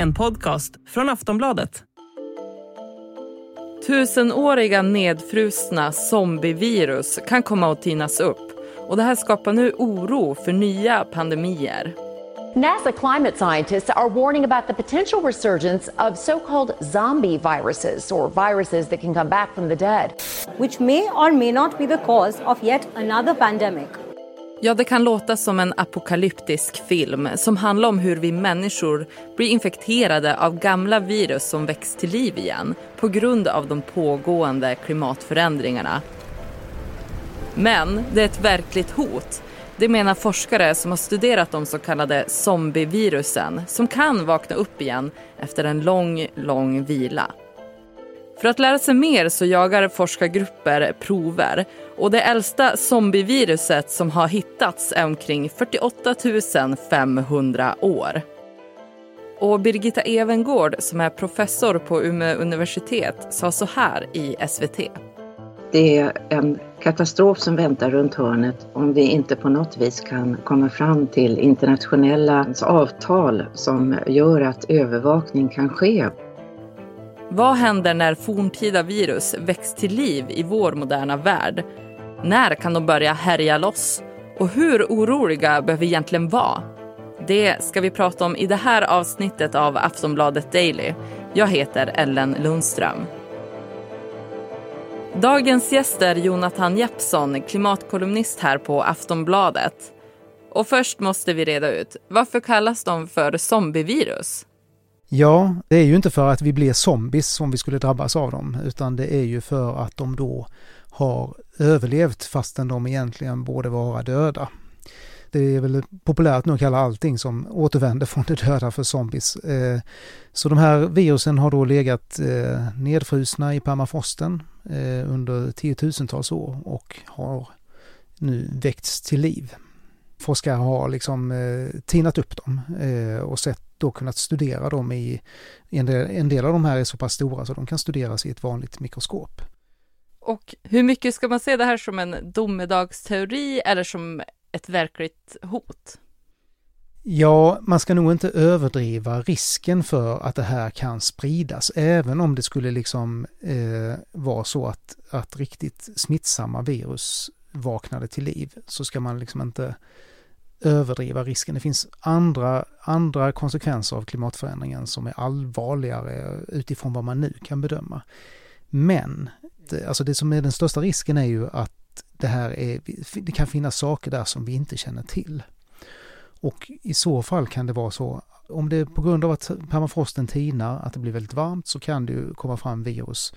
En podcast från Aftonbladet. Tusenåriga nedfrusna zombievirus kan komma att tinas upp och det här skapar nu oro för nya pandemier. NASA climate scientists are warning about the potential resurgence of so called zombie viruses, or viruses that can come back from the dead. Which may or may not be the cause of yet another pandemic. Ja, det kan låta som en apokalyptisk film som handlar om hur vi människor blir infekterade av gamla virus som väcks till liv igen på grund av de pågående klimatförändringarna. Men det är ett verkligt hot. Det menar forskare som har studerat de så kallade zombievirusen som kan vakna upp igen efter en lång, lång vila. För att lära sig mer så jagar forskargrupper prover och det äldsta zombieviruset som har hittats är omkring 48 500 år. Och Birgitta Evengård som är professor på Umeå universitet sa så här i SVT. Det är en katastrof som väntar runt hörnet om vi inte på något vis kan komma fram till internationella avtal som gör att övervakning kan ske. Vad händer när forntida virus väcks till liv i vår moderna värld? När kan de börja härja loss? Och hur oroliga behöver vi egentligen vara? Det ska vi prata om i det här avsnittet av Aftonbladet Daily. Jag heter Ellen Lundström. Dagens gäst är Jonathan Jeppsson, klimatkolumnist här på Aftonbladet. Och först måste vi reda ut, varför kallas de för zombievirus? Ja, det är ju inte för att vi blir zombies som vi skulle drabbas av dem, utan det är ju för att de då har överlevt fastän de egentligen borde vara döda. Det är väl populärt nu att kalla allting som återvänder från de döda för zombies. Eh, så de här virusen har då legat eh, nedfrusna i permafrosten eh, under tiotusentals år och har nu väckts till liv. Forskare har liksom tinat upp dem och sett då kunnat studera dem i, en del, en del av de här är så pass stora så de kan studeras i ett vanligt mikroskop. Och hur mycket ska man se det här som en domedagsteori eller som ett verkligt hot? Ja, man ska nog inte överdriva risken för att det här kan spridas, även om det skulle liksom eh, vara så att, att riktigt smittsamma virus vaknade till liv, så ska man liksom inte överdriva risken. Det finns andra, andra konsekvenser av klimatförändringen som är allvarligare utifrån vad man nu kan bedöma. Men alltså det som är den största risken är ju att det här är, det kan finnas saker där som vi inte känner till. Och i så fall kan det vara så, om det är på grund av att permafrosten tinar, att det blir väldigt varmt, så kan det ju komma fram virus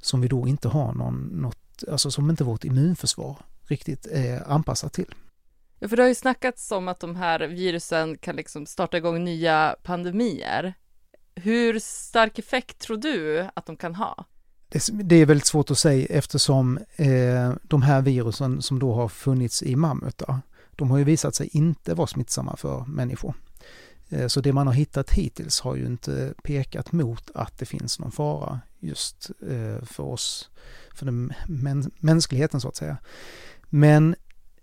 som vi då inte har någon, något, alltså som inte vårt immunförsvar riktigt är anpassat till. Ja, för det har ju snackats om att de här virusen kan liksom starta igång nya pandemier. Hur stark effekt tror du att de kan ha? Det, är väldigt svårt att säga eftersom eh, de här virusen som då har funnits i mammutar, de har ju visat sig inte vara smittsamma för människor. Eh, så det man har hittat hittills har ju inte pekat mot att det finns någon fara just eh, för oss, för den mänskligheten så att säga. Men,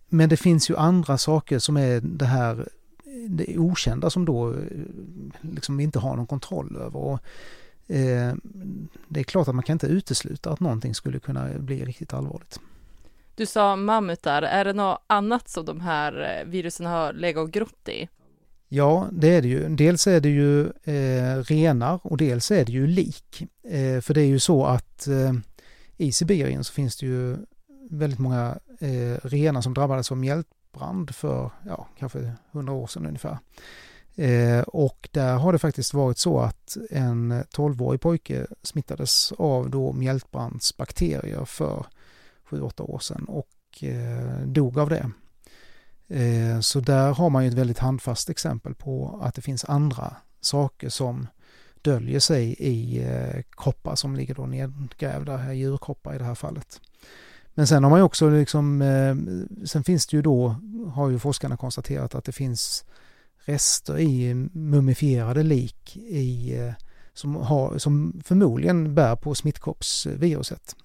men det finns ju andra saker som är det här det okända som då eh, liksom vi inte har någon kontroll över. Och Eh, det är klart att man kan inte utesluta att någonting skulle kunna bli riktigt allvarligt. Du sa mammutar, är det något annat som de här eh, virusen har legat och grott i? Ja, det är det ju. Dels är det ju eh, renar och dels är det ju lik. Eh, för det är ju så att eh, i Sibirien så finns det ju väldigt många eh, renar som drabbades av mjältbrand för ja, kanske hundra år sedan ungefär. Eh, och där har det faktiskt varit så att en 12-årig pojke smittades av då mjältbrandsbakterier för 7-8 år sedan och eh, dog av det. Eh, så där har man ju ett väldigt handfast exempel på att det finns andra saker som döljer sig i eh, kroppar som ligger då nedgrävda, djurkroppar i det här fallet. Men sen har man ju också liksom, eh, sen finns det ju då, har ju forskarna konstaterat att det finns rester i mumifierade lik i, eh, som, har, som förmodligen bär på smittkoppsviruset.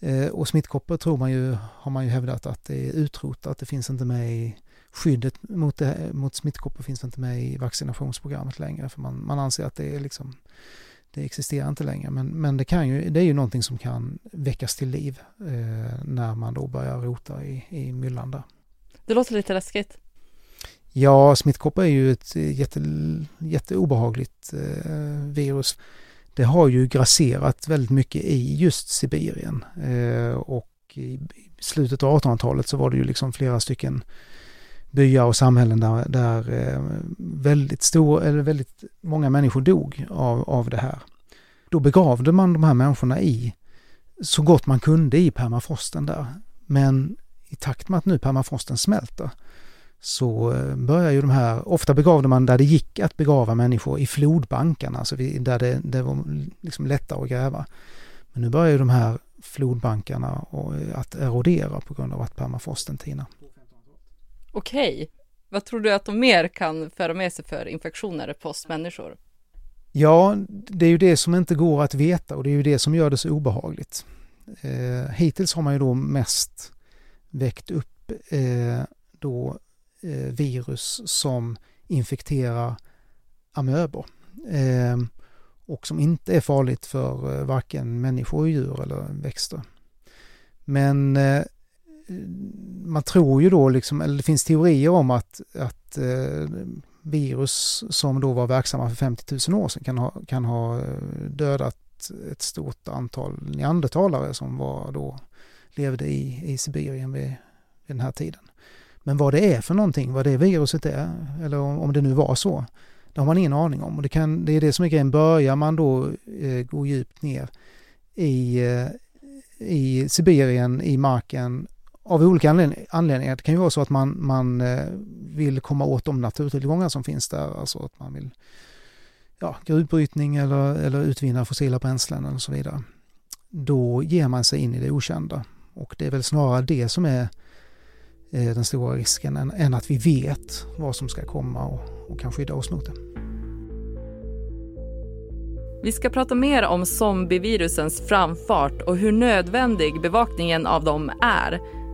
Eh, och smittkoppor tror man ju, har man ju hävdat att det är utrotat, det finns inte med i skyddet mot, det, mot smittkoppor finns inte med i vaccinationsprogrammet längre för man, man anser att det är liksom det existerar inte längre men, men det, kan ju, det är ju någonting som kan väckas till liv eh, när man då börjar rota i, i myllan där. Det låter lite läskigt. Ja, smittkoppor är ju ett jätte, jätteobehagligt eh, virus. Det har ju grasserat väldigt mycket i just Sibirien eh, och i slutet av 1800-talet så var det ju liksom flera stycken byar och samhällen där, där eh, väldigt, stor, eller väldigt många människor dog av, av det här. Då begravde man de här människorna i så gott man kunde i permafrosten där. Men i takt med att nu permafrosten smälter så eh, börjar ju de här, ofta begravde man där det gick att begrava människor i flodbankarna, alltså där det, det var liksom lättare att gräva. Men nu börjar ju de här flodbankarna eh, att erodera på grund av att permafrosten tinar. Okej. Vad tror du att de mer kan föra med sig för infektioner på oss människor? Ja, det är ju det som inte går att veta och det är ju det som gör det så obehagligt. Eh, hittills har man ju då mest väckt upp eh, då eh, virus som infekterar amöbor eh, och som inte är farligt för eh, varken människor, djur eller växter. Men eh, man tror ju då, liksom, eller det finns teorier om att, att eh, virus som då var verksamma för 50 000 år sedan kan ha, kan ha eh, dödat ett stort antal neandertalare som var då levde i, i Sibirien vid, vid den här tiden. Men vad det är för någonting, vad det viruset är, eller om, om det nu var så, det har man ingen aning om. Och det, kan, det är det som är grejen, börjar man då eh, gå djupt ner i, eh, i Sibirien, i marken, av olika anledningar. Det kan ju vara så att man, man eh, vill komma åt de naturtillgångar som finns där, alltså att man vill ja, gruvbrytning eller, eller utvinna fossila bränslen och så vidare. Då ger man sig in i det okända och det är väl snarare det som är eh, den stora risken än, än, att vi vet vad som ska komma och, och kan skydda oss mot det. Vi ska prata mer om zombievirusens framfart och hur nödvändig bevakningen av dem är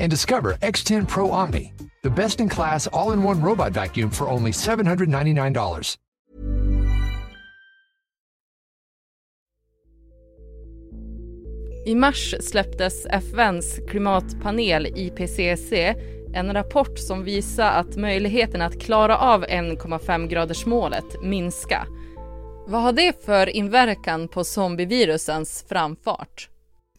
and discover X10 Pro Omni, the best in class all in one robot vacuum for only $799. I mars släpptes FNs klimatpanel IPCC en rapport som visar att möjligheten att klara av 1,5 gradersmålet minska. Vad har det för inverkan på zombievirusens framfart?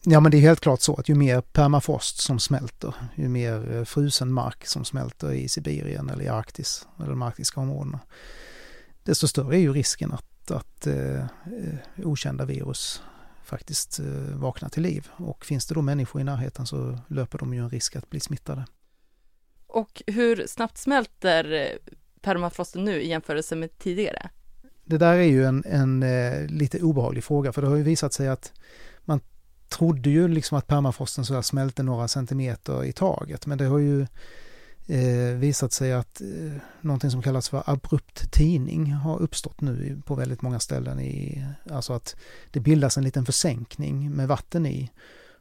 Ja men det är helt klart så att ju mer permafrost som smälter, ju mer eh, frusen mark som smälter i Sibirien eller i Arktis eller de arktiska områdena, desto större är ju risken att, att eh, okända virus faktiskt eh, vaknar till liv. Och finns det då människor i närheten så löper de ju en risk att bli smittade. Och hur snabbt smälter eh, permafrosten nu i jämförelse med tidigare? Det där är ju en, en eh, lite obehaglig fråga för det har ju visat sig att man trodde ju liksom att permafrosten så smälte några centimeter i taget men det har ju eh, visat sig att eh, någonting som kallas för abrupt tining har uppstått nu på väldigt många ställen. I, alltså att det bildas en liten försänkning med vatten i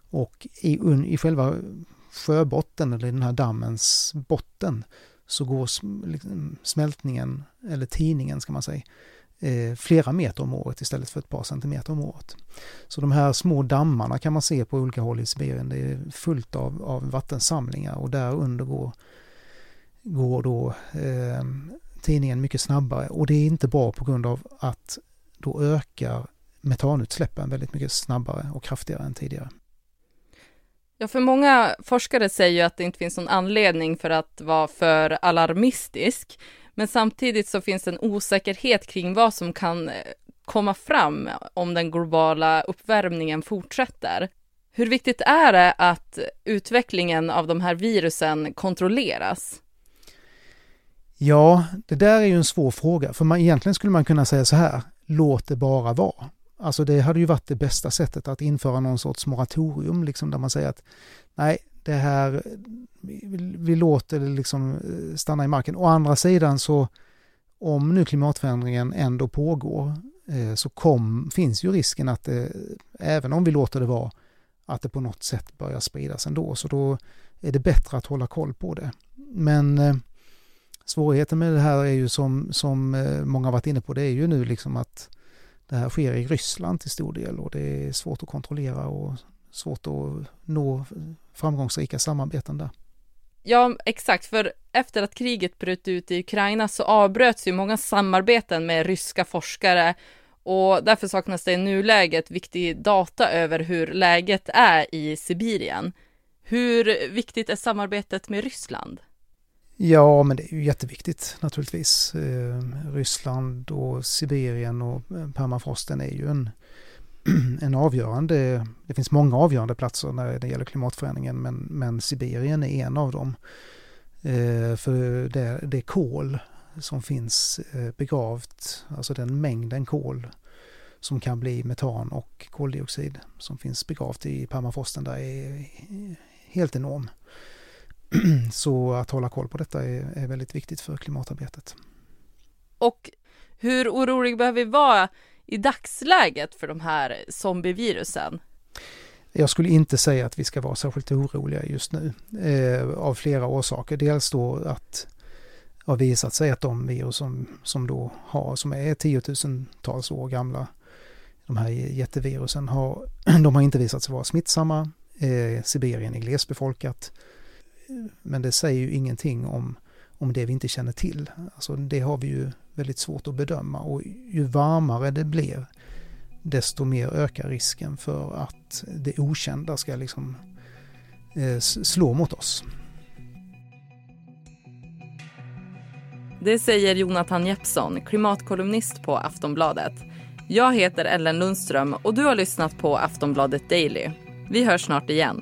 och i, i själva sjöbotten eller i den här dammens botten så går liksom smältningen, eller tiningen ska man säga, eh, flera meter om året istället för ett par centimeter om året. Så de här små dammarna kan man se på olika håll i Sibirien. Det är fullt av, av vattensamlingar och där under går, går då eh, tidningen mycket snabbare och det är inte bra på grund av att då ökar metanutsläppen väldigt mycket snabbare och kraftigare än tidigare. Ja, för många forskare säger ju att det inte finns någon anledning för att vara för alarmistisk. Men samtidigt så finns det en osäkerhet kring vad som kan eh, komma fram om den globala uppvärmningen fortsätter. Hur viktigt är det att utvecklingen av de här virusen kontrolleras? Ja, det där är ju en svår fråga, för man, egentligen skulle man kunna säga så här, låt det bara vara. Alltså det hade ju varit det bästa sättet att införa någon sorts moratorium, liksom där man säger att nej, det här, vi, vi låter det liksom eh, stanna i marken. Å andra sidan så, om nu klimatförändringen ändå pågår, eh, så kom, finns ju risken att det, även om vi låter det vara, att det på något sätt börjar spridas ändå. Så då är det bättre att hålla koll på det. Men eh, svårigheten med det här är ju som, som eh, många har varit inne på, det är ju nu liksom att det här sker i Ryssland till stor del och det är svårt att kontrollera och svårt att nå framgångsrika samarbeten där. Ja, exakt. För efter att kriget bröt ut i Ukraina så avbröts ju många samarbeten med ryska forskare och därför saknas det i nuläget viktig data över hur läget är i Sibirien. Hur viktigt är samarbetet med Ryssland? Ja, men det är ju jätteviktigt naturligtvis. Eh, Ryssland och Sibirien och eh, permafrosten är ju en, en avgörande, det finns många avgörande platser när det gäller klimatförändringen, men, men Sibirien är en av dem. Eh, för det, det kol som finns eh, begravt, alltså den mängden kol som kan bli metan och koldioxid som finns begravt i permafrosten där är helt enorm. Så att hålla koll på detta är, är väldigt viktigt för klimatarbetet. Och hur orolig behöver vi vara i dagsläget för de här zombievirusen? Jag skulle inte säga att vi ska vara särskilt oroliga just nu eh, av flera orsaker. Dels då att det har visat sig att de virus som, som då har, som är tiotusentals år gamla, de här jättevirusen, har, de har inte visat sig vara smittsamma. Eh, Sibirien är glesbefolkat. Men det säger ju ingenting om, om det vi inte känner till. Alltså det har vi ju väldigt svårt att bedöma och ju varmare det blir desto mer ökar risken för att det okända ska liksom eh, slå mot oss. Det säger Jonathan Jeppsson, klimatkolumnist på Aftonbladet. Jag heter Ellen Lundström och du har lyssnat på Aftonbladet Daily. Vi hörs snart igen.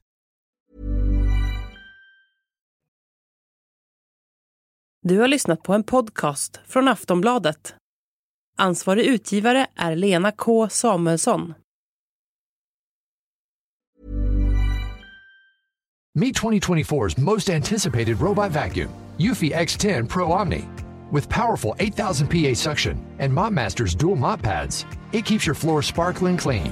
Du har lyssnat på en podcast från Aftonbladet. Ansvarig utgivare är Lena K Samuelsson. Meet 2024's most anticipated robot vacuum, Eufy X10 Pro Omni. With powerful 8000 PA suction and MopMaster's dual mop pads, it keeps your floor sparkling clean.